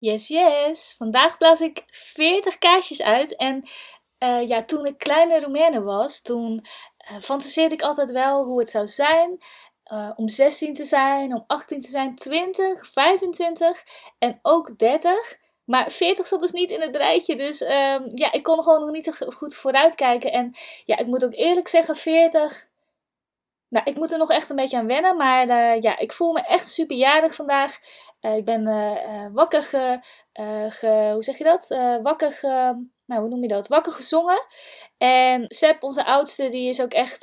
Yes, yes. Vandaag blaas ik 40 kaarsjes uit. En uh, ja, toen ik kleine Roemene was, toen uh, fantaseerde ik altijd wel hoe het zou zijn. Uh, om 16 te zijn, om 18 te zijn, 20, 25 en ook 30. Maar 40 zat dus niet in het rijtje. Dus um, ja, ik kon gewoon nog niet zo goed vooruitkijken. En ja, ik moet ook eerlijk zeggen, 40. Nou, ik moet er nog echt een beetje aan wennen. Maar ja, ik voel me echt superjarig vandaag. Uh, ik ben uh, wakker ge, hoe zeg je dat? wakker nou, hoe noem je dat? Wakker gezongen. En Seb, onze oudste, die is ook echt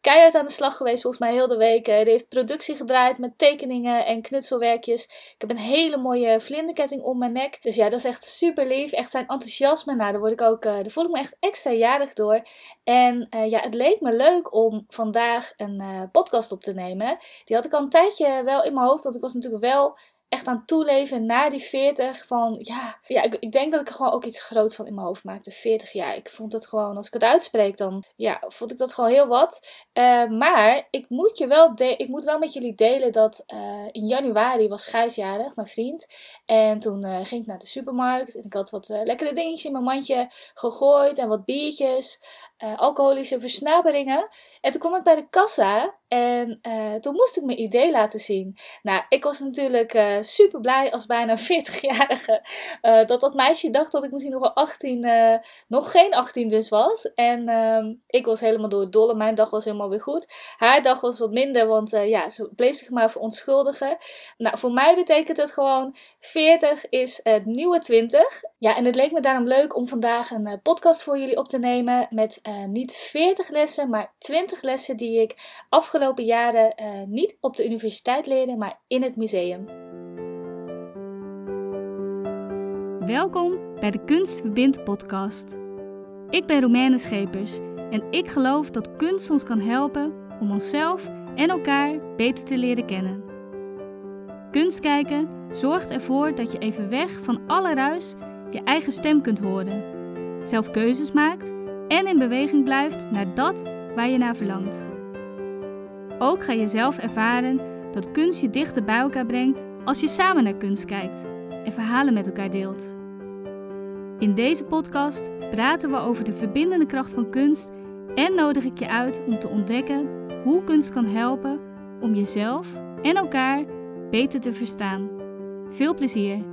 keihard aan de slag geweest, volgens mij heel de week. die heeft productie gedraaid met tekeningen en knutselwerkjes. Ik heb een hele mooie vlinderketting om mijn nek. Dus ja, dat is echt super lief. Echt zijn enthousiasme. Nou, daar, word ik ook, daar voel ik me echt extra jarig door. En ja, het leek me leuk om vandaag een podcast op te nemen. Die had ik al een tijdje wel in mijn hoofd, want ik was natuurlijk wel echt aan toeleven na die 40. Van ja, ja ik, denk dat ik er gewoon ook iets groots van in mijn hoofd maakte. 40 jaar. Ik vond het gewoon, als ik het uitspreek, dan ja, vond ik dat gewoon heel wat. Uh, maar ik moet, je wel ik moet wel met jullie delen dat uh, in januari was Gijs jarig, mijn vriend. En toen uh, ging ik naar de supermarkt en ik had wat lekkere dingetjes in mijn mandje gegooid en wat biertjes. Alcoholische versnaperingen. En toen kwam ik bij de kassa en uh, toen moest ik mijn idee laten zien. Nou, ik was natuurlijk uh, super blij als bijna 40-jarige. Uh, dat dat meisje dacht dat ik misschien nog wel 18, nog geen 18 dus was. En ehm, ik was helemaal door het dolle. Mijn dag was helemaal weer goed. Haar dag was wat minder, want ja, ze bleef zich maar verontschuldigen. Nou, voor mij betekent het gewoon 40 is het nieuwe 20. Ja, en het leek me daarom leuk om vandaag een podcast voor jullie op te nemen. Met niet 40 lessen, maar 20 lessen die ik afgelopen jaren uh, niet op de universiteit leerde, maar in het museum. Welkom bij de Kunst Verbindt podcast. Ik ben Romaine Schepers en ik geloof dat kunst ons kan helpen om onszelf en elkaar beter te leren kennen. Kunst kijken zorgt ervoor dat je even weg van alle ruis je eigen stem kunt horen, zelf keuzes maakt en in beweging blijft naar dat waar je naar verlangt. Ook ga je zelf ervaren dat kunst je dichter bij elkaar brengt als je samen naar kunst kijkt en verhalen met elkaar deelt. In deze podcast praten we over de verbindende kracht van kunst en nodig ik je uit om te ontdekken hoe kunst kan helpen om jezelf en elkaar beter te verstaan. Veel plezier!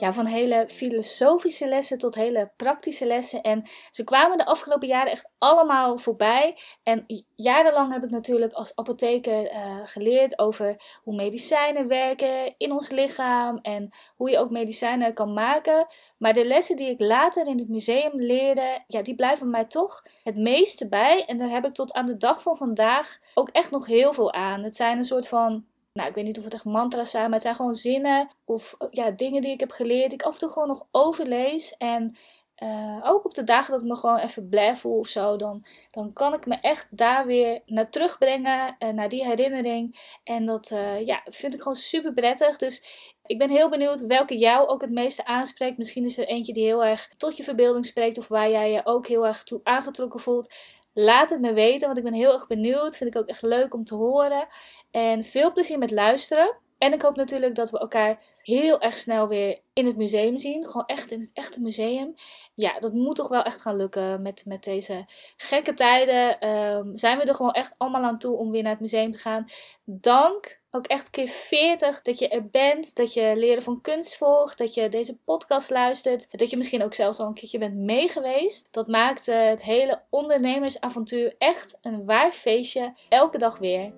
Ja, van hele filosofische lessen tot hele praktische lessen. En ze kwamen de afgelopen jaren echt allemaal voorbij. En jarenlang heb ik natuurlijk als apotheker uh, geleerd over hoe medicijnen werken in ons lichaam en hoe je ook medicijnen kan maken. Maar de lessen die ik later in het museum leerde, ja, die blijven mij toch het meeste bij. En daar heb ik tot aan de dag van vandaag ook echt nog heel veel aan. Het zijn een soort van nou, ik weet niet of het echt mantra's zijn, maar het zijn gewoon zinnen of ja, dingen die ik heb geleerd, ik af en toe gewoon nog overlees. En uh, ook op de dagen dat ik me gewoon even blij voel of zo, dan, dan kan ik me echt daar weer naar terugbrengen, uh, naar die herinnering. En dat ja, vind ik gewoon super prettig. Dus ik ben heel benieuwd welke jou ook het meeste aanspreekt. Misschien is er eentje die heel erg tot je verbeelding spreekt of waar jij je ook heel erg toe aangetrokken voelt. Laat het me weten, want ik ben heel erg benieuwd. Vind ik ook echt leuk om te horen. En veel plezier met luisteren. En ik hoop natuurlijk dat we elkaar heel erg snel weer in het museum zien. Gewoon echt in het echte museum. Ja, dat moet toch wel echt gaan lukken met, met deze gekke tijden. Um, zijn we er gewoon echt allemaal aan toe om weer naar het museum te gaan. Dank ook echt keer 40 dat je er bent, dat je leren van kunst volgt, dat je deze podcast luistert, dat je misschien ook zelfs al een keertje bent meegeweest. Dat maakt eh, het hele ondernemersavontuur echt een waar feestje, elke dag weer.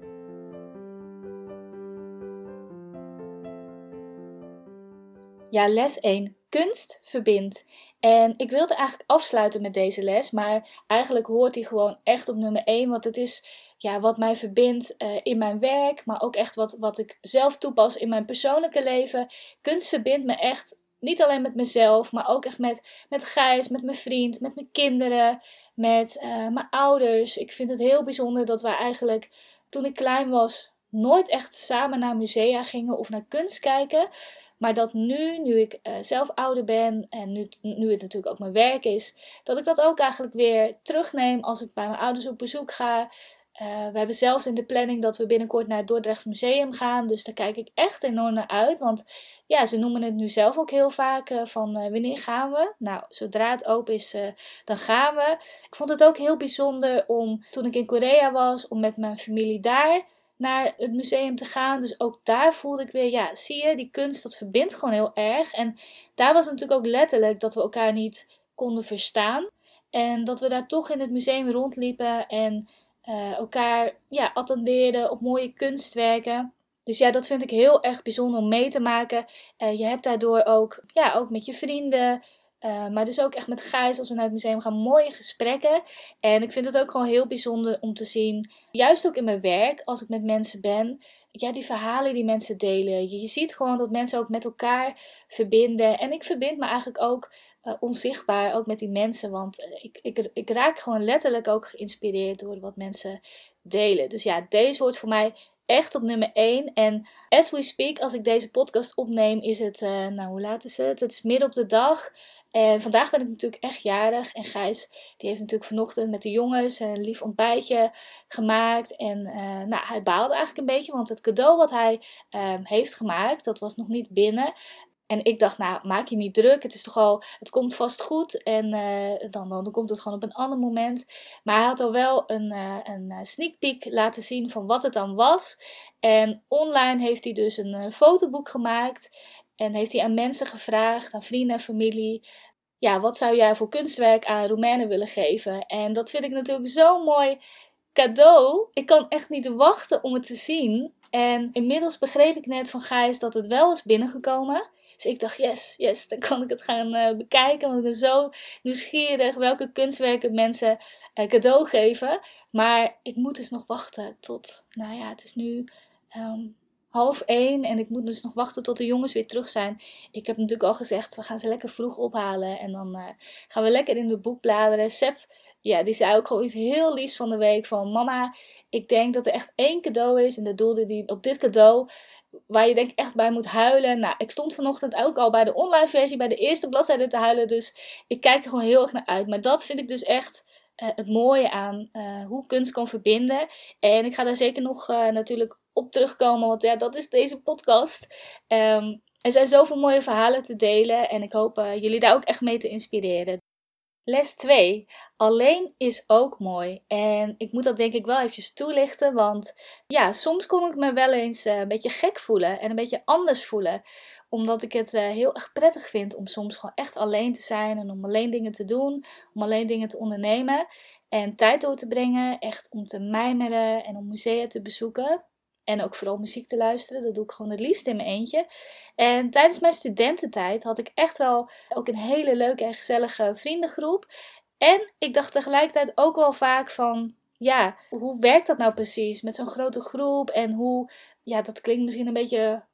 Ja, les 1. Kunst verbindt. En ik wilde eigenlijk afsluiten met deze les, maar eigenlijk hoort die gewoon echt op nummer 1, want het is ja, wat mij verbindt uh, in mijn werk, maar ook echt wat, wat ik zelf toepas in mijn persoonlijke leven. Kunst verbindt me echt niet alleen met mezelf, maar ook echt met, met Gijs, met mijn vriend, met mijn kinderen, met uh, mijn ouders. Ik vind het heel bijzonder dat wij eigenlijk toen ik klein was nooit echt samen naar musea gingen of naar kunst kijken. Maar dat nu, nu ik uh, zelf ouder ben en nu, nu het natuurlijk ook mijn werk is, dat ik dat ook eigenlijk weer terugneem als ik bij mijn ouders op bezoek ga. Uh, we hebben zelfs in de planning dat we binnenkort naar het Dordrechts Museum gaan. Dus daar kijk ik echt enorm naar uit. Want ja, ze noemen het nu zelf ook heel vaak uh, van uh, wanneer gaan we? Nou, zodra het open is, dan gaan we. Ik vond het ook heel bijzonder om, toen ik in Korea was, om met mijn familie daar naar het museum te gaan. Dus ook daar voelde ik weer, ja, zie je, die kunst, dat verbindt gewoon heel erg. En daar was het natuurlijk ook letterlijk dat we elkaar niet konden verstaan. En dat we daar toch in het museum rondliepen en uh, elkaar ja, attendeerden op mooie kunstwerken. Dus ja, dat vind ik heel erg bijzonder om mee te maken. Uh, je hebt daardoor ook, ja, ook met je vrienden, uh, maar dus ook echt met Gijs als we naar het museum gaan, mooie gesprekken. En ik vind het ook gewoon heel bijzonder om te zien, juist ook in mijn werk, als ik met mensen ben, ja, die verhalen die mensen delen. Je, je ziet gewoon dat mensen ook met elkaar verbinden. En ik verbind me eigenlijk ook uh, onzichtbaar, ook met die mensen. Want uh, ik, ik, ik raak gewoon letterlijk ook geïnspireerd door wat mensen delen. Dus ja, deze wordt voor mij echt op nummer 1. En as we speak, als ik deze podcast opneem, is het, uh, nou hoe laat is het? Het is midden op de dag. En vandaag ben ik natuurlijk echt jarig. En Gijs, die heeft natuurlijk vanochtend met de jongens een lief ontbijtje gemaakt. En nou, hij baalde eigenlijk een beetje, want het cadeau wat hij uh, heeft gemaakt, dat was nog niet binnen. En ik dacht, nou, maak je niet druk. Het is toch al, het komt vast goed. En uh, dan, dan, komt het gewoon op een ander moment. Maar hij had al wel een, uh, een eh, sneak peek laten zien van wat het dan was. En online heeft hij dus een fotoboek gemaakt. En heeft hij aan mensen gevraagd, aan vrienden en familie. Ja, wat zou jij voor kunstwerk aan Roemenen willen geven? En dat vind ik natuurlijk zo'n mooi cadeau. Ik kan echt niet wachten om het te zien. En inmiddels begreep ik net van Gijs dat het wel is binnengekomen. Dus ik dacht, yes, yes, dan kan ik het gaan uh, bekijken. Want ik ben zo nieuwsgierig welke kunstwerken mensen uh, cadeau geven. Maar ik moet dus nog wachten tot, nou ja, het is nu um, half één. En ik moet dus nog wachten tot de jongens weer terug zijn. Ik heb natuurlijk al gezegd, we gaan ze lekker vroeg ophalen. En dan uh, gaan we lekker in het boek bladeren. Sep, ja, die zei ook gewoon iets heel liefs van de week. Van mama, ik denk dat er echt één cadeau is. En dat doelde die op dit cadeau waar je denk ik echt bij moet huilen. Nou, ik stond vanochtend ook al bij de online versie, bij de eerste bladzijde te huilen. Dus ik kijk er gewoon heel erg naar uit. Maar dat vind ik dus echt uh, het mooie aan uh, hoe kunst kan verbinden. En ik ga daar zeker nog uh, natuurlijk op terugkomen, want ja, dat is deze podcast. Um, er zijn zoveel mooie verhalen te delen en ik hoop jullie daar ook echt mee te inspireren. Les 2. Alleen is ook mooi. En ik moet dat denk ik wel eventjes toelichten, want ja, soms kom ik me wel eens uh, een beetje gek voelen en een beetje anders voelen. Omdat ik het uh, heel erg prettig vind om soms gewoon echt alleen te zijn en om alleen dingen te doen, om alleen dingen te ondernemen. En tijd door te brengen, echt om te mijmeren en om musea te bezoeken. En ook vooral muziek te luisteren. Dat doe ik gewoon het liefst in mijn eentje. En tijdens mijn studententijd had ik echt wel ook een hele leuke en gezellige vriendengroep. En ik dacht tegelijkertijd ook wel vaak van, ja, hoe werkt dat nou precies met zo'n grote groep? En hoe, ja, dat klinkt misschien een beetje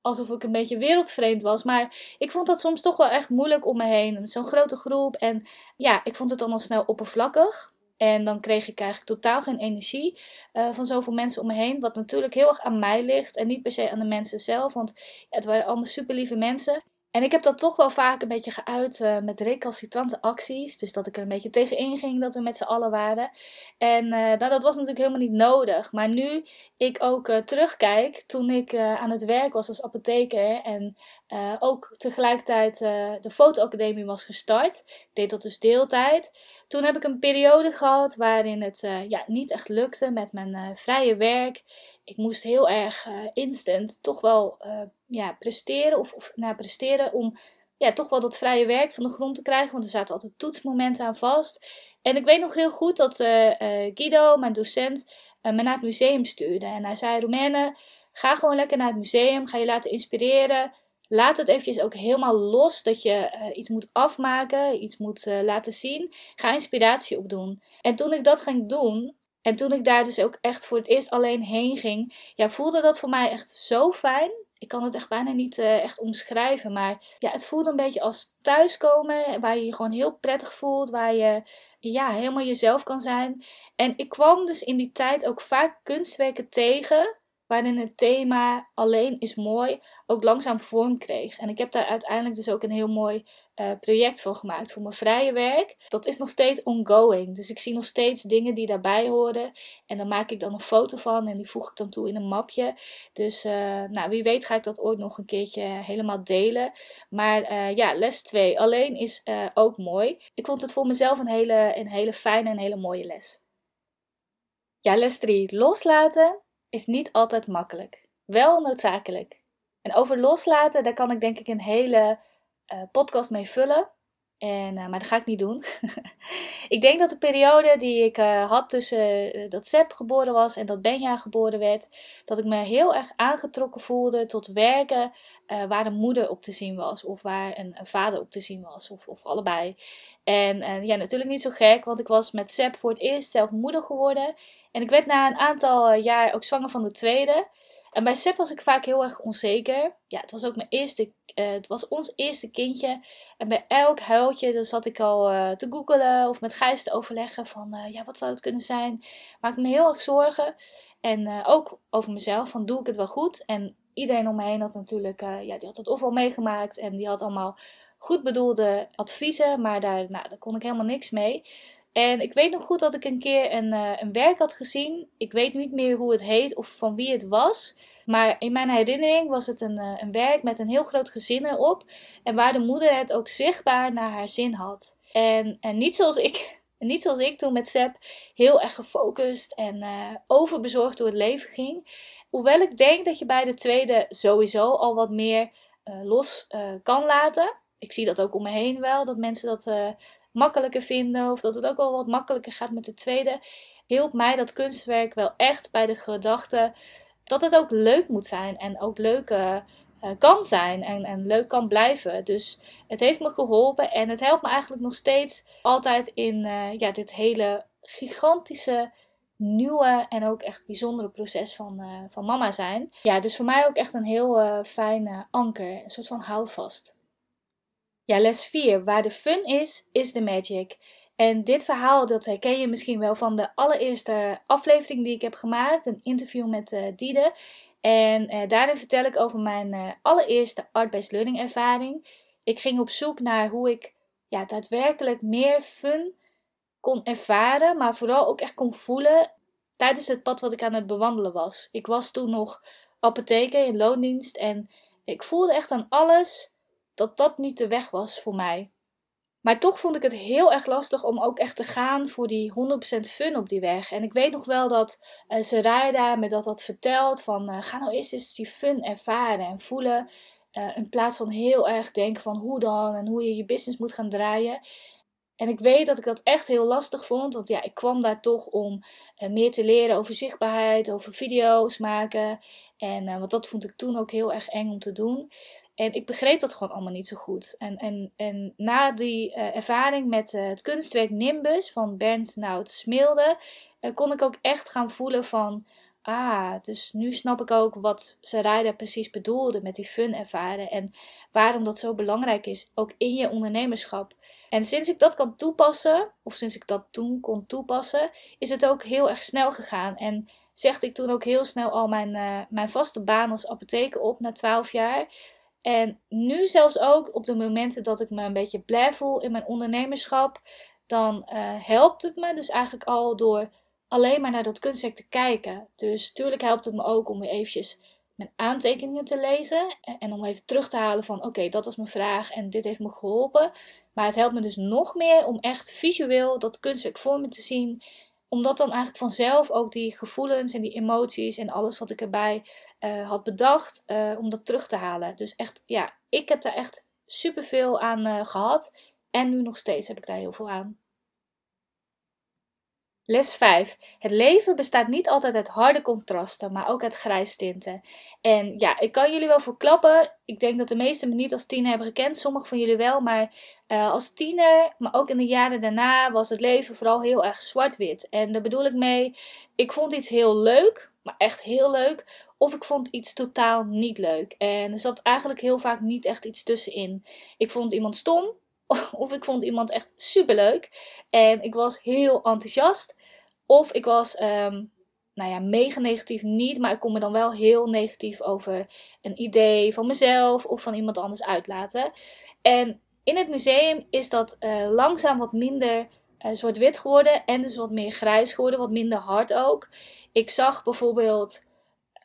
alsof ik een beetje wereldvreemd was. Maar ik vond dat soms toch wel echt moeilijk om me heen. Zo'n grote groep. En ja, ik vond het dan al snel oppervlakkig. En dan kreeg ik eigenlijk totaal geen energie uh, van zoveel mensen om me heen. Wat natuurlijk heel erg aan mij ligt en niet per se aan de mensen zelf. Want het waren allemaal super lieve mensen. En ik heb dat toch wel vaak een beetje geuit uh, met recalcitrante acties. Dus dat ik er een beetje tegenin ging dat we met z'n allen waren. En uh, nou, dat was natuurlijk helemaal niet nodig. Maar nu ik ook uh, terugkijk, toen ik aan het werk was als apotheker en ook tegelijkertijd de fotoacademie was gestart. Ik deed dat dus deeltijd. Toen heb ik een periode gehad waarin het ja, niet echt lukte met mijn vrije werk ik moest heel erg instant toch wel ja, presteren. Of, of presteren om ja, toch wel dat vrije werk van de grond te krijgen. Want er zaten altijd toetsmomenten aan vast. En ik weet nog heel goed dat uh, Guido, mijn docent, me naar het museum stuurde. En hij zei, Romaine, ga gewoon lekker naar het museum. Ga je laten inspireren. Laat het eventjes ook helemaal los dat je iets moet afmaken, iets moet laten zien. Ga inspiratie opdoen. En toen ik dat ging doen, en toen ik daar dus ook echt voor het eerst alleen heen ging, ja, voelde dat voor mij echt zo fijn. Ik kan het echt bijna niet uh, echt omschrijven, maar ja, het voelde een beetje als thuiskomen, waar je je gewoon heel prettig voelt, waar je ja, helemaal jezelf kan zijn. En ik kwam dus in die tijd ook vaak kunstwerken tegen waarin het thema alleen is mooi ook langzaam vorm kreeg. En ik heb daar uiteindelijk dus ook een heel mooi uh, project van gemaakt voor mijn vrije werk. Dat is nog steeds ongoing. Dus ik zie nog steeds dingen die daarbij horen. En dan maak ik dan een foto van en die voeg ik dan toe in een mapje. Dus uh, nou, wie weet ga ik dat ooit nog een keertje helemaal delen. Maar uh, ja, les 2 alleen is ook mooi. Ik vond het voor mezelf een hele, een hele fijne en hele mooie les. Ja, les 3. Loslaten is niet altijd makkelijk. Wel noodzakelijk. En over loslaten, daar kan ik denk ik een hele uh, podcast mee vullen. En, uh, maar dat ga ik niet doen. ik denk dat de periode die ik uh, had tussen dat Seb geboren was en dat Benja geboren werd, dat ik me heel erg aangetrokken voelde tot werken waar een moeder op te zien was, of waar een, een vader op te zien was, of, of allebei. En ja, natuurlijk niet zo gek, want ik was met Seb voor het eerst zelf moeder geworden. En ik werd na een aantal jaar ook zwanger van de tweede. En bij Seb was ik vaak heel erg onzeker. Ja, het was ook mijn eerste, uh, het was ons eerste kindje. En bij elk huiltje, dan zat ik al uh, te googelen of met Gijs te overleggen van, ja, wat zou het kunnen zijn? Maakte me heel erg zorgen. En ook over mezelf, van doe ik het wel goed? En iedereen om me heen had natuurlijk, ja, die had het ofwel meegemaakt en die had allemaal goed bedoelde adviezen, maar daar, nou, daar kon ik helemaal niks mee. En ik weet nog goed dat ik een keer een, uh, een werk had gezien. Ik weet niet meer hoe het heet of van wie het was. Maar in mijn herinnering was het een, uh, een werk met een heel groot gezin erop. En waar de moeder het ook zichtbaar naar haar zin had. En, en niet, zoals ik, niet zoals ik toen met Seb heel erg gefocust en uh, overbezorgd door het leven ging. Hoewel ik denk dat je bij de tweede sowieso al wat meer los kan laten. Ik zie dat ook om me heen wel, dat mensen dat makkelijker vinden of dat het ook wel wat makkelijker gaat met de tweede, hielp mij dat kunstwerk wel echt bij de gedachte dat het ook leuk moet zijn en ook leuk uh, kan zijn en, en leuk kan blijven. Dus het heeft me geholpen en het helpt me eigenlijk nog steeds altijd in uh, ja, dit hele gigantische nieuwe en ook echt bijzondere proces van, van mama zijn. Ja, dus voor mij ook echt een heel fijn anker, een soort van houvast. Ja, les 4. Waar de fun is, is de magic. En dit verhaal, dat herken je misschien wel van de allereerste aflevering die ik heb gemaakt. Een interview met uh, Diede. En uh, daarin vertel ik over mijn uh, allereerste art-based learning ervaring. Ik ging op zoek naar hoe ik ja, daadwerkelijk meer fun kon ervaren. Maar vooral ook echt kon voelen tijdens het pad wat ik aan het bewandelen was. Ik was toen nog apotheker in loondienst. En ik voelde echt aan alles dat dat niet de weg was voor mij. Maar toch vond ik het heel erg lastig om ook echt te gaan voor die 100% fun op die weg. En ik weet nog wel dat uh, Sarayda me dat had verteld van uh, ga nou eerst eens die fun ervaren en voelen. Uh, in plaats van heel erg denken van hoe dan en hoe je je business moet gaan draaien. En ik weet dat ik dat echt heel lastig vond, want ja, ik kwam daar toch om meer te leren over zichtbaarheid, over video's maken. En want dat vond ik toen ook heel erg eng om te doen. En ik begreep dat gewoon allemaal niet zo goed. En, en, en na die uh, ervaring met uh, het kunstwerk Nimbus van Bernd Nout Smilde, uh, kon ik ook echt gaan voelen van, ah, dus nu snap ik ook wat Sarayda precies bedoelde met die fun ervaren en waarom dat zo belangrijk is, ook in je ondernemerschap. En sinds ik dat kan toepassen, of sinds ik dat toen kon toepassen, is het ook heel erg snel gegaan. En zegde ik toen ook heel snel al mijn, mijn vaste baan als apotheker op na 12 jaar. En nu zelfs ook op de momenten dat ik me een beetje blij voel in mijn ondernemerschap, dan uh, helpt het me dus eigenlijk al door alleen maar naar dat kunstwerk te kijken. Dus tuurlijk helpt het me ook om weer eventjes mijn aantekeningen te lezen en om even terug te halen van oké, dat was mijn vraag en dit heeft me geholpen. Maar het helpt me dus nog meer om echt visueel dat kunstwerk voor me te zien omdat dan eigenlijk vanzelf ook die gevoelens en die emoties en alles wat ik erbij uh, had bedacht, uh, om dat terug te halen. Dus echt, ja, ik heb daar echt superveel aan uh, gehad. En nu nog steeds heb ik daar heel veel aan. Les 5. Het leven bestaat niet altijd uit harde contrasten, maar ook uit grijstinten. En ja, ik kan jullie wel verklappen. Ik denk dat de meesten me niet als tiener hebben gekend, sommigen van jullie wel. Maar als tiener, maar ook in de jaren daarna, was het leven vooral heel erg zwart-wit. En daar bedoel ik mee, ik vond iets heel leuk, maar echt heel leuk. Of ik vond iets totaal niet leuk. En er zat eigenlijk heel vaak niet echt iets tussenin. Ik vond iemand stom, of ik vond iemand echt superleuk. En ik was heel enthousiast. Of ik was, um, nou ja, mega negatief niet, maar ik kon me dan wel heel negatief over een idee van mezelf of van iemand anders uitlaten. En in het museum is dat uh, langzaam wat minder uh, zwart-wit geworden en dus wat meer grijs geworden, wat minder hard ook. Ik zag bijvoorbeeld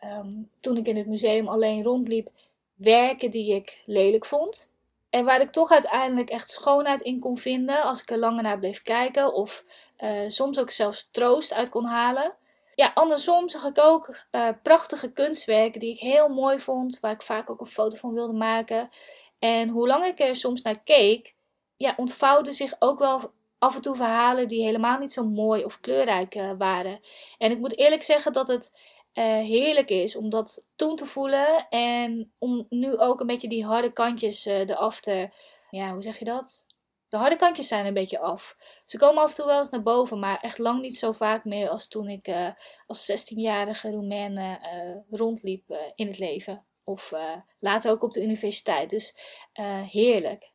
um, toen ik in het museum alleen rondliep werken die ik lelijk vond. En waar ik toch uiteindelijk echt schoonheid in kon vinden als ik er langer naar bleef kijken. Of uh, soms ook zelfs troost uit kon halen. Ja, andersom zag ik ook uh, prachtige kunstwerken die ik heel mooi vond. Waar ik vaak ook een foto van wilde maken. En hoe lang ik er soms naar keek, ja, ontvouwden zich ook wel af en toe verhalen die helemaal niet zo mooi of kleurrijk uh, waren. En ik moet eerlijk zeggen dat het uh, heerlijk is om dat toen te voelen. En om nu ook een beetje die harde kantjes uh, eraf te. Ja, hoe zeg je dat? De harde kantjes zijn een beetje af. Ze komen af en toe wel eens naar boven, maar echt lang niet zo vaak meer als toen ik uh, als 16-jarige Roemene rondliep in het leven. Of later ook op de universiteit. Dus heerlijk.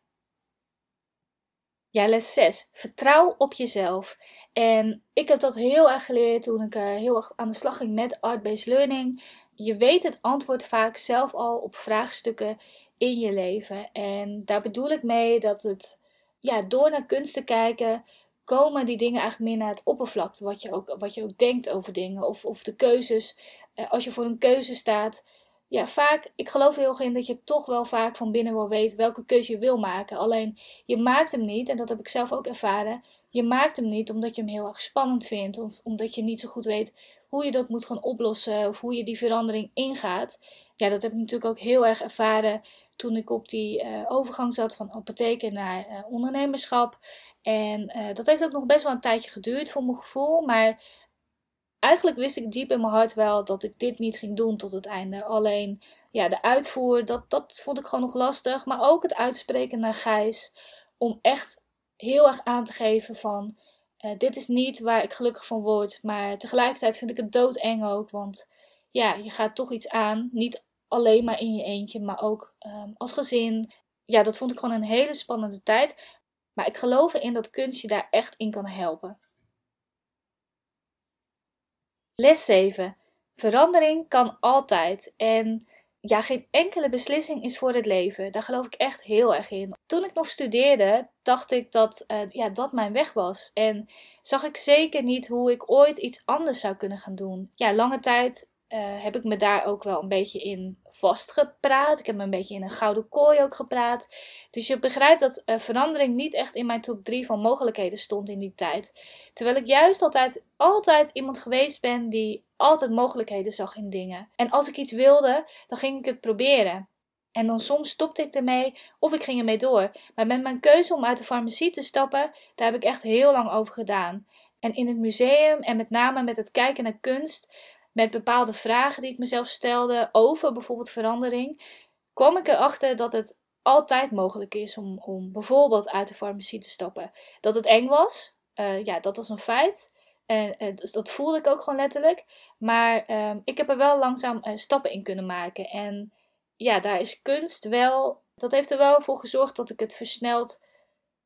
Ja, les 6. Vertrouw op jezelf. En ik heb dat heel erg geleerd toen ik uh, heel erg aan de slag ging met art-based learning. Je weet het antwoord vaak zelf al op vraagstukken in je leven. En daar bedoel ik mee dat het, ja, door naar kunst te kijken, komen die dingen eigenlijk meer naar het oppervlakte. Wat je ook, wat je ook denkt over dingen. Of, of de keuzes. Uh, als je voor een keuze staat, ja, vaak, ik geloof heel erg in dat je toch wel vaak van binnen wel weet welke keuze je wil maken. Alleen je maakt hem niet, en dat heb ik zelf ook ervaren. Je maakt hem niet omdat je hem heel erg spannend vindt, of omdat je niet zo goed weet hoe je dat moet gaan oplossen, of hoe je die verandering ingaat. Ja, dat heb ik natuurlijk ook heel erg ervaren toen ik op die uh, overgang zat van apotheken naar uh, ondernemerschap. En uh, dat heeft ook nog best wel een tijdje geduurd voor mijn gevoel. Maar eigenlijk wist ik diep in mijn hart wel dat ik dit niet ging doen tot het einde. Alleen ja, de uitvoer, dat, dat vond ik gewoon nog lastig. Maar ook het uitspreken naar Gijs. Om echt heel erg aan te geven van... Uh, dit is niet waar ik gelukkig van word. Maar tegelijkertijd vind ik het doodeng ook. Want ja, je gaat toch iets aan. Niet alleen maar in je eentje, maar ook um, als gezin. Ja, dat vond ik gewoon een hele spannende tijd. Maar ik geloof erin dat kunst je daar echt in kan helpen. Les 7. Verandering kan altijd. En ja, geen enkele beslissing is voor het leven. Daar geloof ik echt heel erg in. Toen ik nog studeerde, dacht ik dat uh, ja, dat mijn weg was. En zag ik zeker niet hoe ik ooit iets anders zou kunnen gaan doen. Ja, lange tijd uh, heb ik me daar ook wel een beetje in vastgepraat. Ik heb me een beetje in een gouden kooi ook gepraat. Dus je begrijpt dat uh, verandering niet echt in mijn top 3 van mogelijkheden stond in die tijd. Terwijl ik juist altijd, altijd iemand geweest ben die altijd mogelijkheden zag in dingen. En als ik iets wilde, dan ging ik het proberen. En dan soms stopte ik ermee of ik ging ermee door. Maar met mijn keuze om uit de farmacie te stappen, daar heb ik echt heel lang over gedaan. En in het museum en met name met het kijken naar kunst met bepaalde vragen die ik mezelf stelde over bijvoorbeeld verandering, kwam ik erachter dat het altijd mogelijk is om, om bijvoorbeeld uit de farmacie te stappen. Dat het eng was, uh, ja, dat was een feit. En uh, dus dat voelde ik ook gewoon letterlijk. Maar uh, ik heb er wel langzaam uh, stappen in kunnen maken. En ja, daar is kunst wel. Dat heeft er wel voor gezorgd dat ik het versneld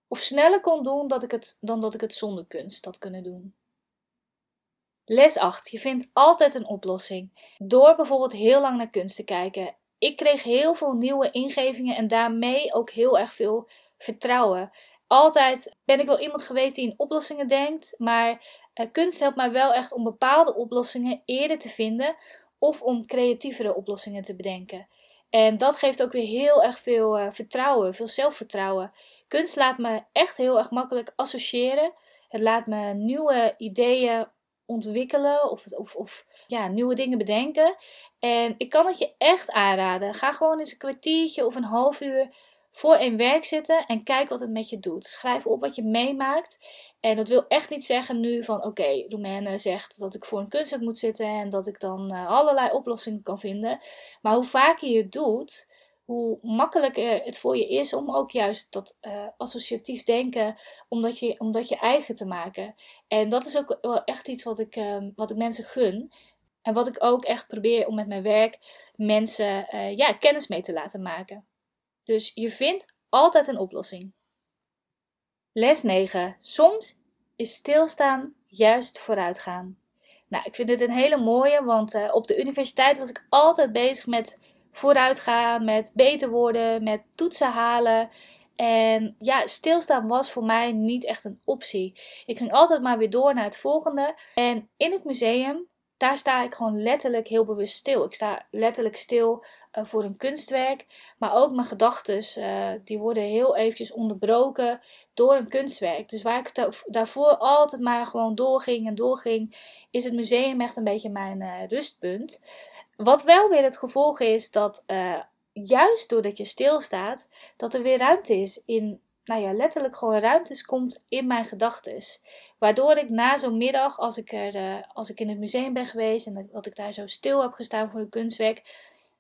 of sneller kon doen dat ik het, dan dat ik het zonder kunst had kunnen doen. Les 8. Je vindt altijd een oplossing. Door bijvoorbeeld heel lang naar kunst te kijken. Ik kreeg heel veel nieuwe ingevingen en daarmee ook heel erg veel vertrouwen. Altijd ben ik wel iemand geweest die in oplossingen denkt, maar uh, kunst helpt mij wel echt om bepaalde oplossingen eerder te vinden of om creatievere oplossingen te bedenken. En dat geeft ook weer heel erg veel uh, vertrouwen, veel zelfvertrouwen. Kunst laat me echt heel erg makkelijk associëren. Het laat me nieuwe ideeën ontwikkelen of, of, of ja, nieuwe dingen bedenken. En ik kan het je echt aanraden. Ga gewoon eens een kwartiertje of een half uur voor een werk zitten en kijk wat het met je doet. Schrijf op wat je meemaakt. En dat wil echt niet zeggen nu van oké, okay, zegt dat ik voor een kunstwerk moet zitten en dat ik dan uh, allerlei oplossingen kan vinden. Maar hoe vaker je het doet, hoe makkelijker het voor je is om ook juist dat uh, associatief denken, omdat je, omdat je eigen te maken. En dat is ook wel echt iets wat ik, uh, wat ik mensen gun. En wat ik ook echt probeer om met mijn werk mensen uh, ja, kennis mee te laten maken. Dus je vindt altijd een oplossing. Les 9. Soms is stilstaan juist vooruitgaan. Nou, ik vind dit een hele mooie, want uh, op de universiteit was ik altijd bezig met vooruitgaan, met beter worden, met toetsen halen. En ja, stilstaan was voor mij niet echt een optie. Ik ging altijd maar weer door naar het volgende. En in het museum, daar sta ik gewoon letterlijk heel bewust stil. Ik sta letterlijk stil uh, voor een kunstwerk. Maar ook mijn gedachten, uh, die worden heel eventjes onderbroken door een kunstwerk. Dus waar ik daarvoor altijd maar gewoon doorging en doorging, is het museum echt een beetje mijn uh, rustpunt. Wat wel weer het gevolg is dat juist doordat je stilstaat, dat er weer ruimte is in, nou ja, letterlijk gewoon ruimtes komt in mijn gedachten. Waardoor ik na zo'n middag, als ik, er, als ik in het museum ben geweest en dat ik daar zo stil heb gestaan voor een kunstwerk,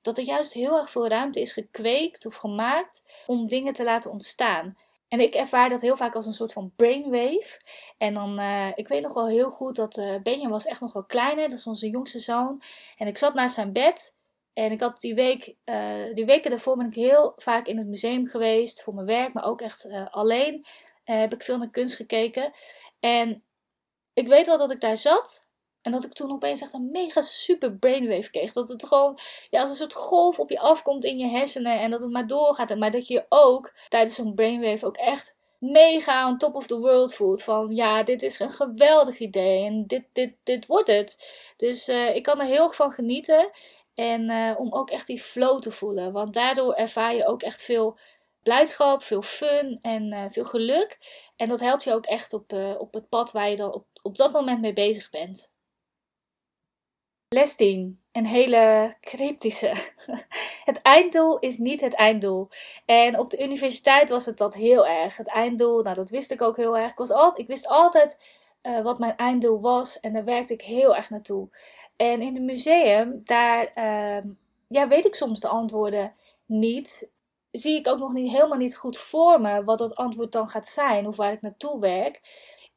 dat er juist heel erg veel ruimte is gekweekt of gemaakt om dingen te laten ontstaan. En ik ervaar dat heel vaak als een soort van brainwave. En dan, uh, ik weet nog wel heel goed dat uh, Benjamin was echt nog wel kleiner, dat is onze jongste zoon. En ik zat naast zijn bed en ik had die week, uh, die weken daarvoor ben ik heel vaak in het museum geweest voor mijn werk, maar ook echt alleen. heb ik veel naar kunst gekeken. En ik weet wel dat ik daar zat en dat ik toen opeens echt een mega super brainwave kreeg. Dat het gewoon ja, als een soort golf op je afkomt in je hersenen. En dat het maar doorgaat. Maar dat je je ook tijdens zo'n brainwave ook echt mega on top of the world voelt. Van ja, dit is een geweldig idee. En dit, dit, dit wordt het. Dus uh, ik kan er heel erg van genieten. En uh, om ook echt die flow te voelen. Want daardoor ervaar je ook echt veel blijdschap, veel fun en uh, veel geluk. En dat helpt je ook echt op, op het pad waar je dan op, op dat moment mee bezig bent. Les 10. Een hele cryptische. Het einddoel is niet het einddoel. En op de universiteit was het dat heel erg. Het einddoel, nou dat wist ik ook heel erg. Ik, was ik wist altijd uh, wat mijn einddoel was en daar werkte ik heel erg naartoe. En in het museum, daar uh, ja, weet ik soms de antwoorden niet. Zie ik ook nog niet helemaal niet goed voor me wat dat antwoord dan gaat zijn of waar ik naartoe werk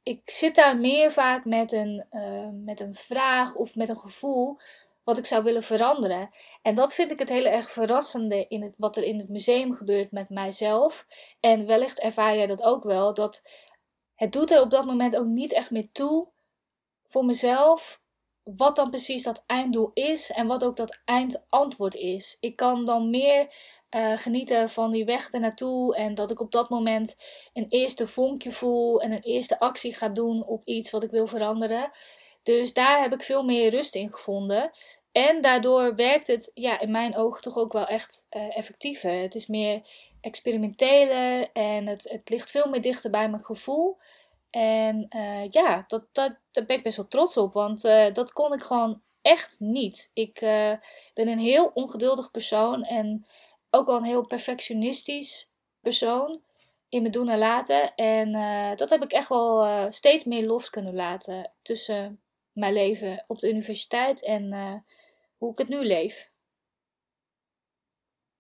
ik zit daar meer vaak met een, uh, met een vraag of met een gevoel wat ik zou willen veranderen. En dat vind ik het heel erg verrassende in het, wat er in het museum gebeurt met mijzelf. En wellicht ervaar jij dat ook wel, dat het doet er op dat moment ook niet echt meer toe voor mezelf wat dan precies dat einddoel is en wat ook dat eindantwoord is. Ik kan dan meer uh, genieten van die weg ernaartoe en dat ik op dat moment een eerste vonkje voel en een eerste actie ga doen op iets wat ik wil veranderen. Dus daar heb ik veel meer rust in gevonden. En daardoor werkt het ja, in mijn ogen toch ook wel echt uh, effectiever. Het is meer experimenteler en het, het ligt veel meer dichter bij mijn gevoel. En uh, ja, dat, dat, daar ben ik best wel trots op, want uh, dat kon ik gewoon echt niet. Ik uh, ben een heel ongeduldig persoon en ook wel een heel perfectionistisch persoon in mijn doen en laten. En dat heb ik echt wel steeds meer los kunnen laten tussen mijn leven op de universiteit en hoe ik het nu leef.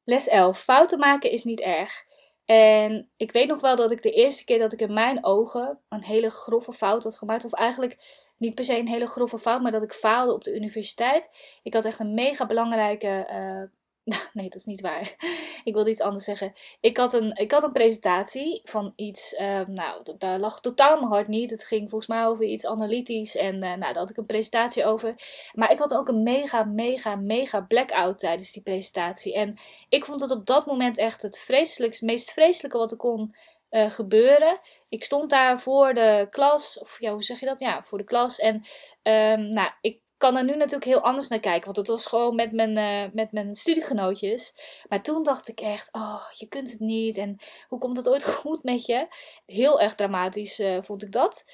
Les 11. Fouten maken is niet erg. En ik weet nog wel dat ik de eerste keer dat ik in mijn ogen een hele grove fout had gemaakt, of eigenlijk niet per se een hele grove fout, maar dat ik faalde op de universiteit. Ik had echt een mega belangrijke uh, nee, dat is niet waar. ik wilde iets anders zeggen. Ik had een, ik had een presentatie van iets. Uh, nou, daar lag totaal mijn hart niet. Het ging volgens mij over iets analytisch. En uh, nou, daar had ik een presentatie over. Maar ik had ook een mega, mega, mega blackout tijdens die presentatie. En ik vond het op dat moment echt het vreselijkste, meest vreselijke wat er kon uh, gebeuren. Ik stond daar voor de klas. Of ja, hoe zeg je dat? Ja, voor de klas. En um, nou, ik kan er nu natuurlijk heel anders naar kijken. Want het was gewoon met mijn, uh, met mijn studiegenootjes. Maar toen dacht ik echt, oh, je kunt het niet. En hoe komt het ooit goed met je? Heel erg dramatisch uh, vond ik dat.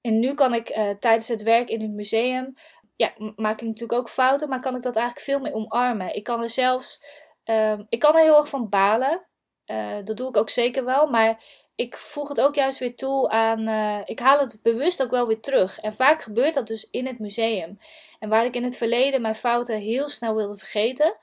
En nu kan ik uh, tijdens het werk in het museum, ja, maak ik natuurlijk ook fouten, maar kan ik dat eigenlijk veel meer omarmen. Ik kan er zelfs, ehm, ik kan er heel erg van balen. dat doe ik ook zeker wel. Maar ik voeg het ook juist weer toe aan. Uh, ik haal het bewust ook wel weer terug. En vaak gebeurt dat dus in het museum. En waar ik in het verleden mijn fouten heel snel wilde vergeten.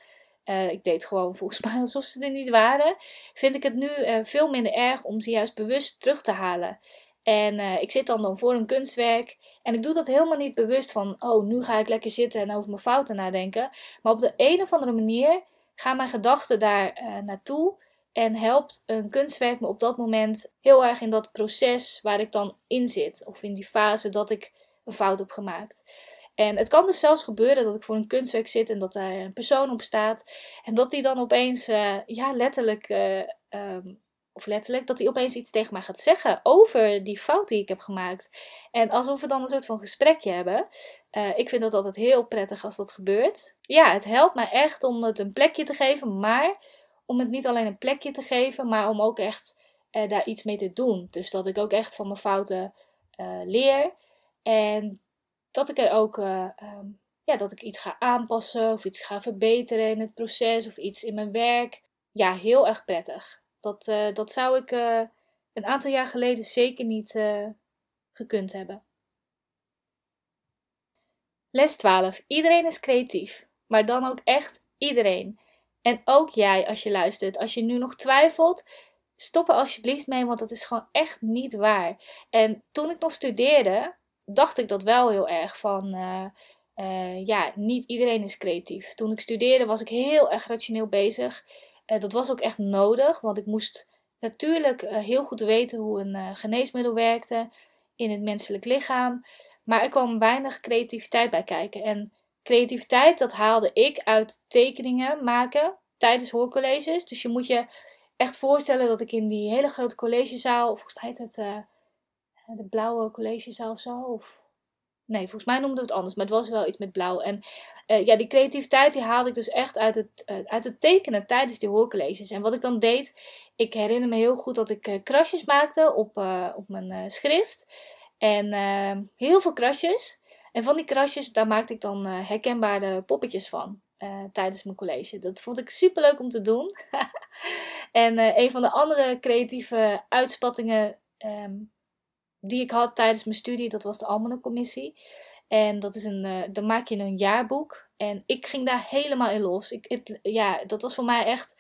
Uh, ik deed gewoon volgens mij alsof ze er niet waren. Vind ik het nu uh, veel minder erg om ze juist bewust terug te halen. En ik zit dan, dan voor een kunstwerk. En ik doe dat helemaal niet bewust van. Oh, nu ga ik lekker zitten en over mijn fouten nadenken. Maar op de een of andere manier gaan mijn gedachten daar naartoe. En helpt een kunstwerk me op dat moment heel erg in dat proces waar ik dan in zit. Of in die fase dat ik een fout heb gemaakt. En het kan dus zelfs gebeuren dat ik voor een kunstwerk zit en dat daar een persoon op staat. En dat die dan opeens, uh, ja, letterlijk, uh, um, of letterlijk, dat hij opeens iets tegen mij gaat zeggen over die fout die ik heb gemaakt. En alsof we dan een soort van gesprekje hebben. Uh, ik vind dat altijd heel prettig als dat gebeurt. Ja, het helpt mij echt om het een plekje te geven, maar om het niet alleen een plekje te geven, maar om ook echt daar iets mee te doen. Dus dat ik ook echt van mijn fouten leer. En dat ik er ook uh, um, ja, dat ik iets ga aanpassen of iets ga verbeteren in het proces of iets in mijn werk. Ja, heel erg prettig. Dat, dat zou ik een aantal jaar geleden zeker niet gekund hebben. Les 12. Iedereen is creatief, maar dan ook echt iedereen. En ook jij als je luistert. Als je nu nog twijfelt, stop er alsjeblieft mee, want dat is gewoon echt niet waar. En toen ik nog studeerde, dacht ik dat wel heel erg van. Uh, uh, ja, niet iedereen is creatief. Toen ik studeerde was ik heel erg rationeel bezig. Uh, dat was ook echt nodig, want ik moest natuurlijk heel goed weten hoe een geneesmiddel werkte in het menselijk lichaam. Maar er kwam weinig creativiteit bij kijken. En creativiteit, dat haalde ik uit tekeningen maken tijdens hoorcolleges. Dus je moet je echt voorstellen dat ik in die hele grote collegezaal, volgens mij heet het de blauwe collegezaal of zo. Of... Nee, volgens mij noemden we het anders, maar het was wel iets met blauw. En uh, ja, die creativiteit die haalde ik dus echt uit het, uh, uit het tekenen tijdens die hoorcolleges. En wat ik dan deed, ik herinner me heel goed dat ik uh, krasjes maakte op, op mijn schrift. En heel veel krasjes. En van die krasjes, daar maakte ik dan herkenbare poppetjes van. tijdens mijn college. Dat vond ik super leuk om te doen. en een van de andere creatieve uitspattingen um, die ik had tijdens mijn studie, dat was de Almanencommissie. En dat is een, uh, dan maak je een jaarboek. En ik ging daar helemaal in los. Ik, ja, dat was voor mij echt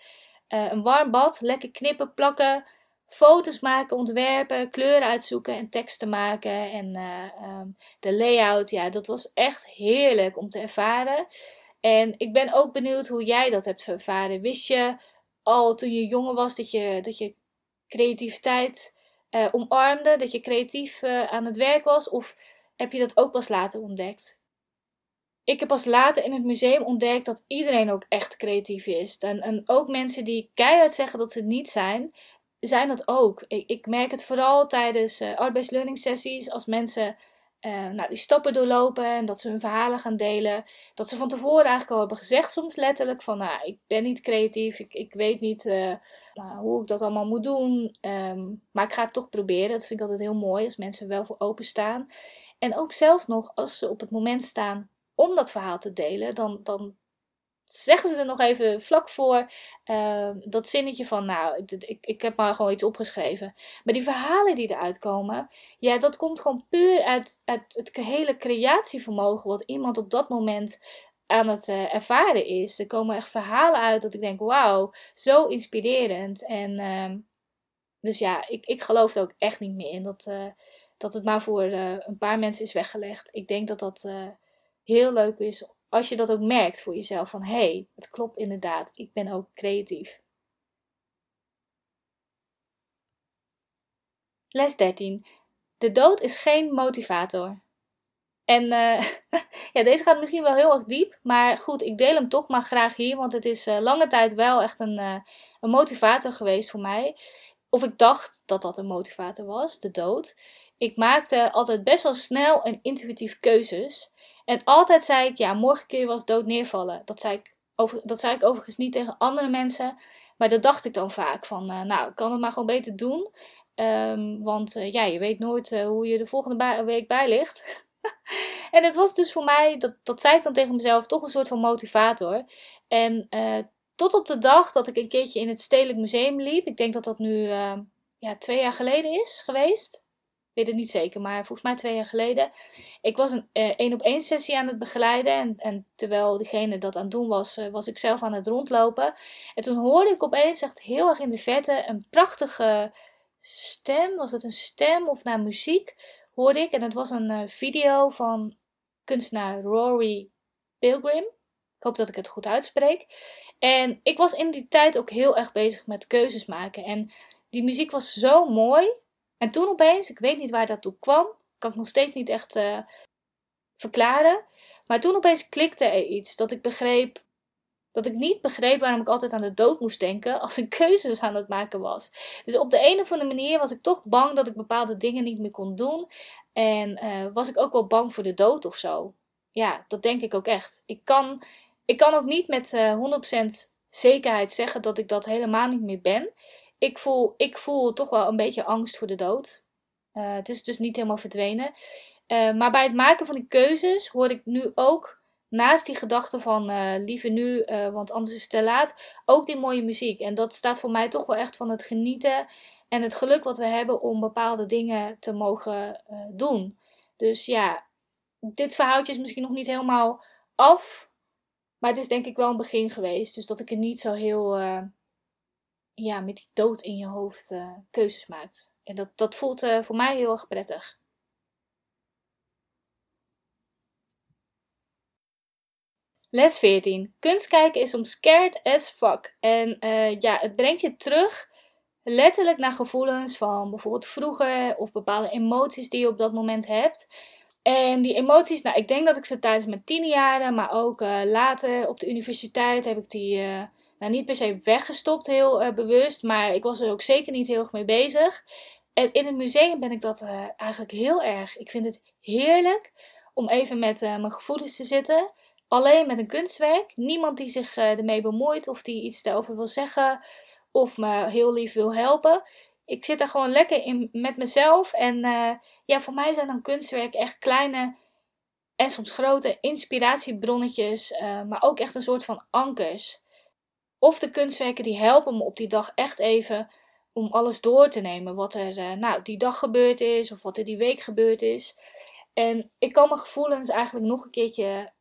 uh, een warm bad. Lekker knippen, plakken, foto's maken, ontwerpen, kleuren uitzoeken en teksten maken. En uh, um, de layout, ja, dat was echt heerlijk om te ervaren. En ik ben ook benieuwd hoe jij dat hebt ervaren. Wist je al toen je jonger was dat je, dat je creativiteit uh, omarmde, dat je creatief uh, aan het werk was? Of heb je dat ook pas later ontdekt? Ik heb pas later in het museum ontdekt dat iedereen ook echt creatief is. En, en ook mensen die keihard zeggen dat ze niet zijn, zijn dat ook. Ik, ik merk het vooral tijdens uh, sessies als mensen uh, nou, die stappen doorlopen en dat ze hun verhalen gaan delen. Dat ze van tevoren eigenlijk al hebben gezegd, soms letterlijk, van nou, ik ben niet creatief, ik, ik weet niet uh, nou, hoe ik dat allemaal moet doen. Um, maar ik ga het toch proberen. Dat vind ik altijd heel mooi als mensen wel voor openstaan. En ook zelfs nog als ze op het moment staan om dat verhaal te delen, dan, dan zeggen ze er nog even vlak voor uh, dat zinnetje van, nou, ik, ik heb maar gewoon iets opgeschreven. Maar die verhalen die eruit komen, ja, dat komt gewoon puur uit, uit het hele creatievermogen wat iemand op dat moment aan het uh, ervaren is. Er komen echt verhalen uit dat ik denk, wauw, zo inspirerend. En uh, dus ja, ik, ik geloof er ook echt niet meer in dat, uh, dat het maar voor uh, een paar mensen is weggelegd. Ik denk dat dat heel leuk is als je dat ook merkt voor jezelf van hé, hey, het klopt inderdaad, ik ben ook creatief. Les 13. De dood is geen motivator. En uh, ja, deze gaat misschien wel heel erg diep, maar goed, ik deel hem toch maar graag hier, want het is uh, lange tijd wel echt een, uh, een motivator geweest voor mij. Of ik dacht dat dat een motivator was, de dood. Ik maakte altijd best wel snel en intuïtief keuzes. En altijd zei ik, ja, morgen kun je wel eens dood neervallen. Dat zei ik, over, dat zei ik overigens niet tegen andere mensen. Maar dat dacht ik dan vaak. Van, uh, nou, ik kan het maar gewoon beter doen. Um, want uh, ja, je weet nooit uh, hoe je de volgende week bij ligt. en het was dus voor mij, dat, dat zei ik dan tegen mezelf, toch een soort van motivator. En tot op de dag dat ik een keertje in het Stedelijk Museum liep. Ik denk dat dat nu ja, twee jaar geleden is geweest weet het niet zeker, maar volgens mij twee jaar geleden. Ik was een uh, één op één sessie aan het begeleiden. En, en terwijl degene dat aan het doen was, uh, was ik zelf aan het rondlopen. En toen hoorde ik opeens echt heel erg in de verte een prachtige stem. Was het een stem of naar muziek? Hoorde ik. En het was een uh, video van kunstenaar Rory Pilgrim. Ik hoop dat ik het goed uitspreek. En ik was in die tijd ook heel erg bezig met keuzes maken. En die muziek was zo mooi. En toen opeens, ik weet niet waar dat toe kwam, kan ik nog steeds niet echt uh, verklaren. Maar toen opeens klikte er iets dat ik begreep. Dat ik niet begreep waarom ik altijd aan de dood moest denken als ik keuzes aan het maken was. Dus op de een of andere manier was ik toch bang dat ik bepaalde dingen niet meer kon doen. En uh, was ik ook wel bang voor de dood of zo. Ja, dat denk ik ook echt. Ik kan, ik kan ook niet met uh, 100% zekerheid zeggen dat ik dat helemaal niet meer ben. Ik voel, ik voel toch wel een beetje angst voor de dood. Uh, het is dus niet helemaal verdwenen. Uh, maar bij het maken van die keuzes hoor ik nu ook, naast die gedachte van uh, liever nu, want anders is het te laat, ook die mooie muziek. En dat staat voor mij toch wel echt van het genieten en het geluk wat we hebben om bepaalde dingen te mogen doen. Dus ja, dit verhaaltje is misschien nog niet helemaal af, maar het is denk ik wel een begin geweest. Dus dat ik er niet zo heel ja, met die dood in je hoofd uh, keuzes maakt. En dat, dat voelt uh, voor mij heel erg prettig. Les 14. Kunst kijken is soms scared as fuck. En uh, ja, het brengt je terug letterlijk naar gevoelens van bijvoorbeeld vroeger of bepaalde emoties die je op dat moment hebt. En die emoties, nou, ik denk dat ik ze tijdens mijn tienerjaren, maar ook later op de universiteit heb ik die nou, niet per se weggestopt, heel uh, bewust, maar ik was er ook zeker niet heel erg mee bezig. En in het museum ben ik dat uh, eigenlijk heel erg. Ik vind het heerlijk om even met uh, mijn gevoelens te zitten. Alleen met een kunstwerk. Niemand die zich ermee bemoeit of die iets daarover wil zeggen of me heel lief wil helpen. Ik zit daar gewoon lekker in met mezelf. En ja, voor mij zijn dan kunstwerken echt kleine en soms grote inspiratiebronnetjes, maar ook echt een soort van ankers. Of de kunstwerken die helpen me op die dag echt even om alles door te nemen. Wat er uh, nou, die dag gebeurd is of wat er die week gebeurd is. En ik kan mijn gevoelens eigenlijk nog een keertje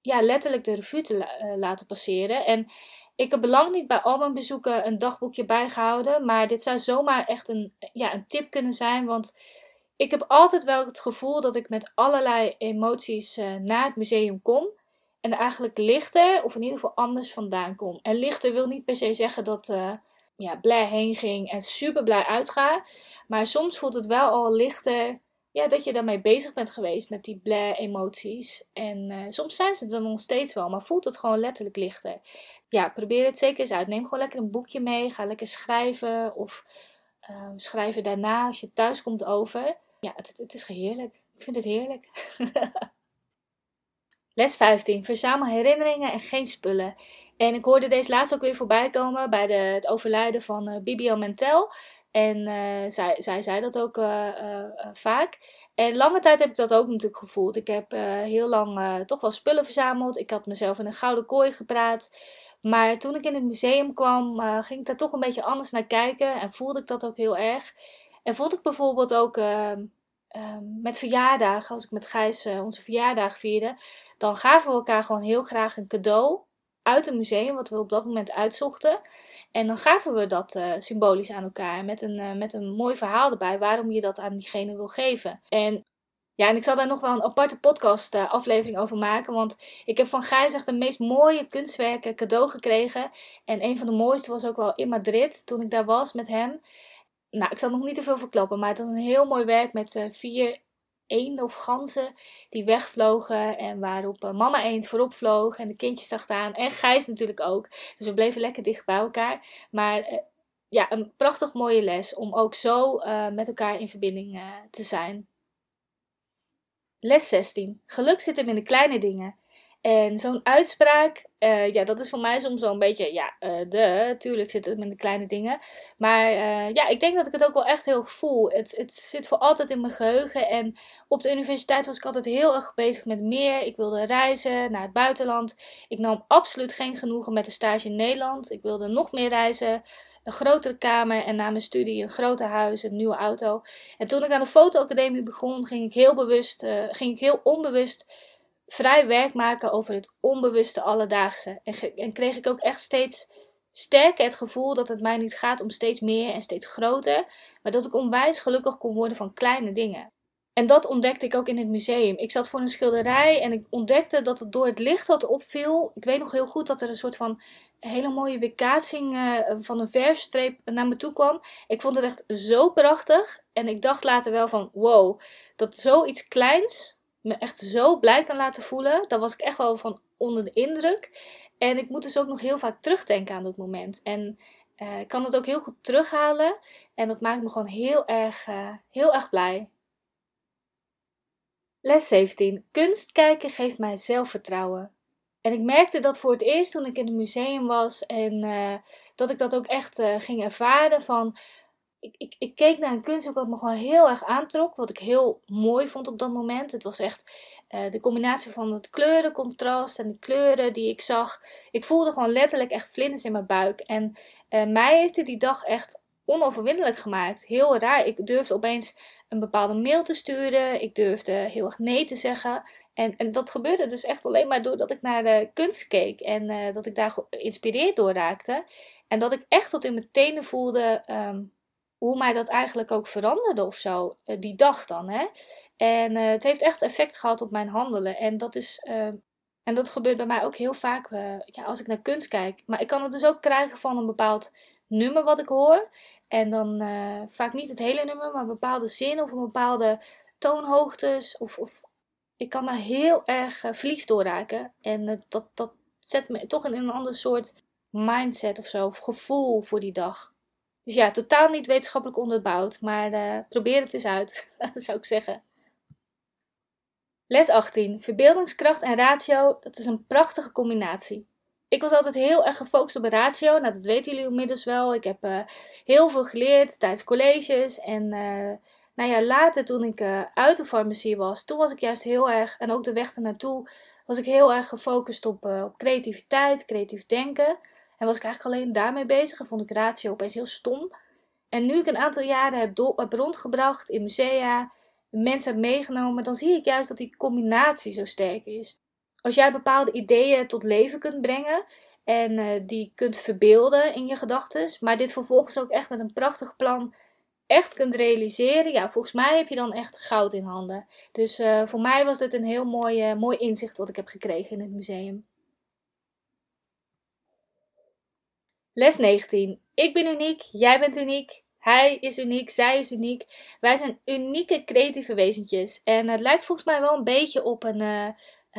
ja, letterlijk de revue te uh, laten passeren. En ik heb belang niet bij al mijn bezoeken een dagboekje bijgehouden. Maar dit zou zomaar echt een, ja, een tip kunnen zijn. Want ik heb altijd wel het gevoel dat ik met allerlei emoties uh, naar het museum kom en eigenlijk lichter, of in ieder geval anders vandaan kom. En lichter wil niet per se zeggen dat uh, ja, blij heen ging en super blij uitga. Maar soms voelt het wel al lichter ja, dat je daarmee bezig bent geweest met die blij emoties. En uh, soms zijn ze er nog steeds wel, maar voelt het gewoon letterlijk lichter. Ja, probeer het zeker eens uit. Neem gewoon lekker een boekje mee. Ga lekker schrijven of uh, schrijven daarna als je thuis komt over. Ja, het, het is heerlijk. Ik vind het heerlijk. Les 15. Verzamel herinneringen en geen spullen. En ik hoorde deze laatst ook weer voorbij komen bij de, het overlijden van uh, Bibian Mentel. En uh, zij, zij zei dat ook uh, vaak. En lange tijd heb ik dat ook natuurlijk gevoeld. Ik heb heel lang toch wel spullen verzameld. Ik had mezelf in een gouden kooi gepraat. Maar toen ik in het museum kwam, ging ik daar toch een beetje anders naar kijken. En voelde ik dat ook heel erg. En voelde ik bijvoorbeeld ook ehm, met verjaardagen, als ik met Gijs onze verjaardag vierde, dan gaven we elkaar gewoon heel graag een cadeau uit een museum, wat we op dat moment uitzochten. En dan gaven we dat uh, symbolisch aan elkaar met een, uh, met een mooi verhaal erbij waarom je dat aan diegene wil geven. En ja, en ik zal daar nog wel een aparte podcast aflevering over maken, want ik heb van Gijs echt de meest mooie kunstwerken cadeau gekregen. En een van de mooiste was ook wel in Madrid, toen ik daar was met hem. Nou, ik zal nog niet te veel verklappen, maar het was een heel mooi werk met vier eenden of ganzen die wegvlogen. En waarop uh, mama eend voorop vloog en de kindjes dacht aan. En Gijs natuurlijk ook. Dus we bleven lekker dicht bij elkaar. Maar uh, ja, een prachtig mooie les om ook zo met elkaar in verbinding te zijn. Les 16. Geluk zit hem in de kleine dingen. En zo'n uitspraak, uh, ja, dat is voor mij soms een beetje, ja, uh, de, tuurlijk zit het in de kleine dingen. Maar uh, ja, ik denk dat ik het ook wel echt heel voel. Het, het zit voor altijd in mijn geheugen. En op de universiteit was ik altijd heel erg bezig met meer. Ik wilde reizen naar het buitenland. Ik nam absoluut geen genoegen met een stage in Nederland. Ik wilde nog meer reizen. Een grotere kamer en na mijn studie een groter huis, een nieuwe auto. En toen ik aan de fotoacademie begon, ging ik heel bewust, ging ik heel onbewust vrij werk maken over het onbewuste alledaagse. En, en kreeg ik ook echt steeds sterker het gevoel dat het mij niet gaat om steeds meer en steeds groter, maar dat ik onwijs gelukkig kon worden van kleine dingen. En dat ontdekte ik ook in het museum. Ik zat voor een schilderij en ik ontdekte dat het door het licht dat opviel. Ik weet nog heel goed dat er een soort van hele mooie weerkaatsing uh, van een verfstreep naar me toe kwam. Ik vond het echt zo prachtig. En ik dacht later wel van wow, dat zoiets kleins me echt zo blij kan laten voelen. Daar was ik echt wel van onder de indruk. En ik moet dus ook nog heel vaak terugdenken aan dat moment. En uh, ik kan het ook heel goed terughalen. En dat maakt me gewoon heel erg, uh, heel erg blij. Les 17. Kunst kijken geeft mij zelfvertrouwen. En ik merkte dat voor het eerst toen ik in het museum was en uh, dat ik dat ook echt ging ervaren van ik, ik, ik, keek naar een kunstwerk wat me gewoon heel erg aantrok. Wat ik heel mooi vond op dat moment. Het was echt uh, de combinatie van het kleurencontrast en de kleuren die ik zag. Ik voelde gewoon letterlijk echt vlinders in mijn buik. En uh, mij heeft het die dag echt onoverwinnelijk gemaakt. Heel raar. Ik durfde opeens een bepaalde mail te sturen. Ik durfde heel erg nee te zeggen. En, en dat gebeurde dus echt alleen maar doordat ik naar de kunst keek. En uh, dat ik daar geïnspireerd door raakte. En dat ik echt tot in mijn tenen voelde um, hoe mij dat eigenlijk ook veranderde of zo. Uh, die dag dan, hè. En uh, het heeft echt effect gehad op mijn handelen. En dat is... en dat gebeurt bij mij ook heel vaak ja, als ik naar kunst kijk. Maar ik kan het dus ook krijgen van een bepaald nummer wat ik hoor. En dan vaak niet het hele nummer, maar een bepaalde zin of een bepaalde toonhoogtes. Of, of ik kan daar heel erg verliefd door raken. En dat, dat zet me toch in een ander soort mindset of zo, of gevoel voor die dag. Dus ja, totaal niet wetenschappelijk onderbouwd, maar probeer het eens uit, zou ik zeggen. Les 18. Verbeeldingskracht en ratio, dat is een prachtige combinatie ik was altijd heel erg gefocust op ratio. Nou, dat weten jullie inmiddels wel. Ik heb uh, heel veel geleerd tijdens colleges. En uh, nou ja, later toen ik uit de farmacie was, toen was ik juist heel erg, en ook de weg ernaartoe, was ik heel erg gefocust op, op creativiteit, creatief denken. En was ik eigenlijk alleen daarmee bezig en vond ik ratio opeens heel stom. En nu ik een aantal jaren heb, rondgebracht in musea, mensen heb meegenomen, dan zie ik juist dat die combinatie zo sterk is als jij bepaalde ideeën tot leven kunt brengen en uh, die kunt verbeelden in je gedachten, maar dit vervolgens ook echt met een prachtig plan echt kunt realiseren, ja, volgens mij heb je dan echt goud in handen. Dus uh, voor mij was dit een heel mooi, mooi inzicht wat ik heb gekregen in het museum. Les 19. Ik ben uniek, jij bent uniek, hij is uniek, zij is uniek. Wij zijn unieke creatieve wezentjes. En het lijkt volgens mij wel een beetje op een uh,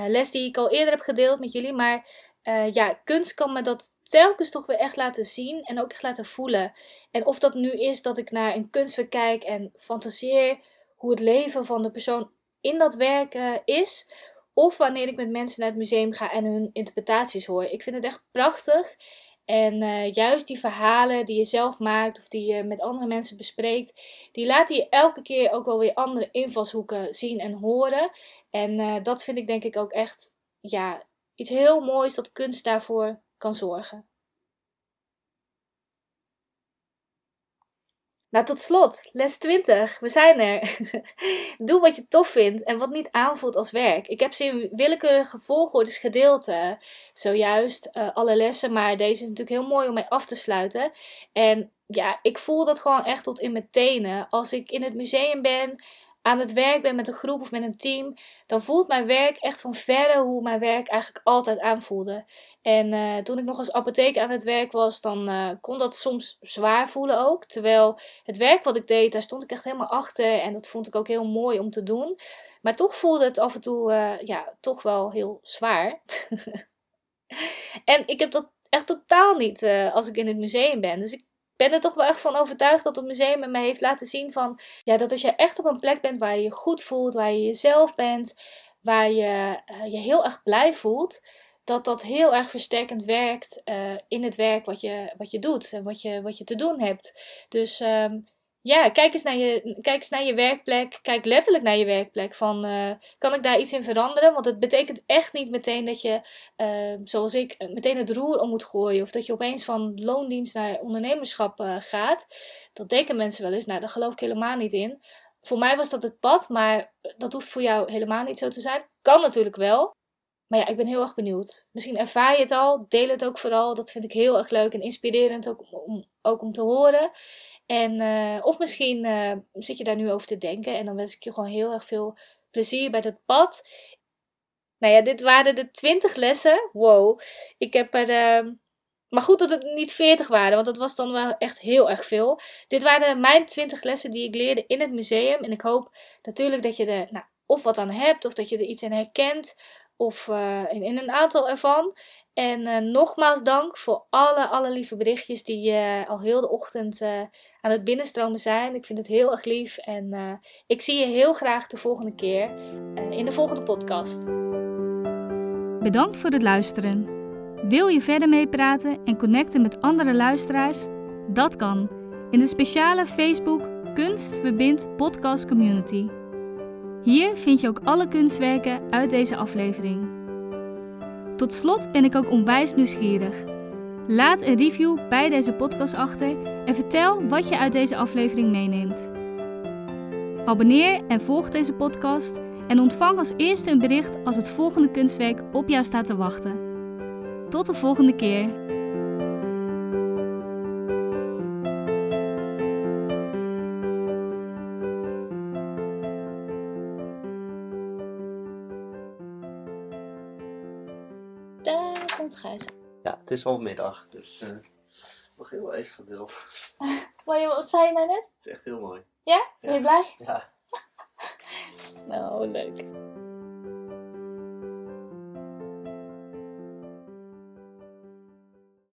les die ik al eerder heb gedeeld met jullie. Maar uh, ja, kunst kan me dat telkens toch weer echt laten zien en ook echt laten voelen. En of dat nu is dat ik naar een kunstwerk kijk en fantaseer hoe het leven van de persoon in dat werk is. Of wanneer ik met mensen naar het museum ga en hun interpretaties hoor. Ik vind het echt prachtig. En uh, juist die verhalen die je zelf maakt of die je met andere mensen bespreekt, die laten je elke keer ook wel weer andere invalshoeken zien en horen. En uh, dat vind ik denk ik ook echt ja, iets heel moois dat kunst daarvoor kan zorgen. Nou, tot slot, les 20. We zijn er. Doe wat je tof vindt en wat niet aanvoelt als werk. Ik heb ze in willekeurige volgordes gedeeld, zojuist, uh, alle lessen. Maar deze is natuurlijk heel mooi om mee af te sluiten. En ja, ik voel dat gewoon echt tot in mijn tenen. Als ik in het museum ben, aan het werk ben met een groep of met een team, dan voelt mijn werk echt van verre hoe mijn werk eigenlijk altijd aanvoelde. En uh, toen ik nog als apotheker aan het werk was, dan uh, kon dat soms zwaar voelen ook. Terwijl het werk wat ik deed, daar stond ik echt helemaal achter. En dat vond ik ook heel mooi om te doen. Maar toch voelde het af en toe, uh, ja, toch wel heel zwaar. en ik heb dat echt totaal niet als ik in het museum ben. Dus ik ben er toch wel echt van overtuigd dat het museum me heeft laten zien van... Ja, dat als je echt op een plek bent waar je je goed voelt, waar je jezelf bent, waar je je heel erg blij voelt dat dat heel erg versterkend werkt uh, in het werk wat je, wat je doet en wat je, wat je te doen hebt. Dus um, ja, kijk eens, naar je, kijk eens naar je werkplek. Kijk letterlijk naar je werkplek. Van, uh, kan ik daar iets in veranderen? Want het betekent echt niet meteen dat je, uh, zoals ik, meteen het roer om moet gooien. Of dat je opeens van loondienst naar ondernemerschap uh, gaat. Dat denken mensen wel eens. Nou, daar geloof ik helemaal niet in. Voor mij was dat het pad, maar dat hoeft voor jou helemaal niet zo te zijn. Kan natuurlijk wel. Maar ja, ik ben heel erg benieuwd. Misschien ervaar je het al, deel het ook vooral. Dat vind ik heel erg leuk en inspirerend ook om, ook om te horen. En, uh, of misschien uh, zit je daar nu over te denken en dan wens ik je gewoon heel erg veel plezier bij dat pad. Nou ja, dit waren de 20 lessen. Wow. Ik heb er. Uh, maar goed dat het niet 40 waren, want dat was dan wel echt heel erg veel. Dit waren mijn 20 lessen die ik leerde in het museum. En ik hoop natuurlijk dat je er nou, of wat aan hebt, of dat je er iets in herkent, of eh, in, in een aantal ervan. En eh, nogmaals dank voor alle, alle lieve berichtjes die uh, al heel de ochtend aan het binnenstromen zijn. Ik vind het heel erg lief en ik zie je heel graag de volgende keer in de volgende podcast. Bedankt voor het luisteren. Wil je verder meepraten en connecten met andere luisteraars? Dat kan in de speciale Facebook Kunst Verbindt Podcast Community. Hier vind je ook alle kunstwerken uit deze aflevering. Tot slot ben ik ook onwijs nieuwsgierig. Laat een review bij deze podcast achter en vertel wat je uit deze aflevering meeneemt. Abonneer en volg deze podcast en ontvang als eerste een bericht als het volgende kunstwerk op jou staat te wachten. Tot de volgende keer. Het is al middag, dus uh, nog heel even geduld. Wat zei je nou net? Het is echt heel mooi. Ja? Ben je blij? Ja. nou, leuk.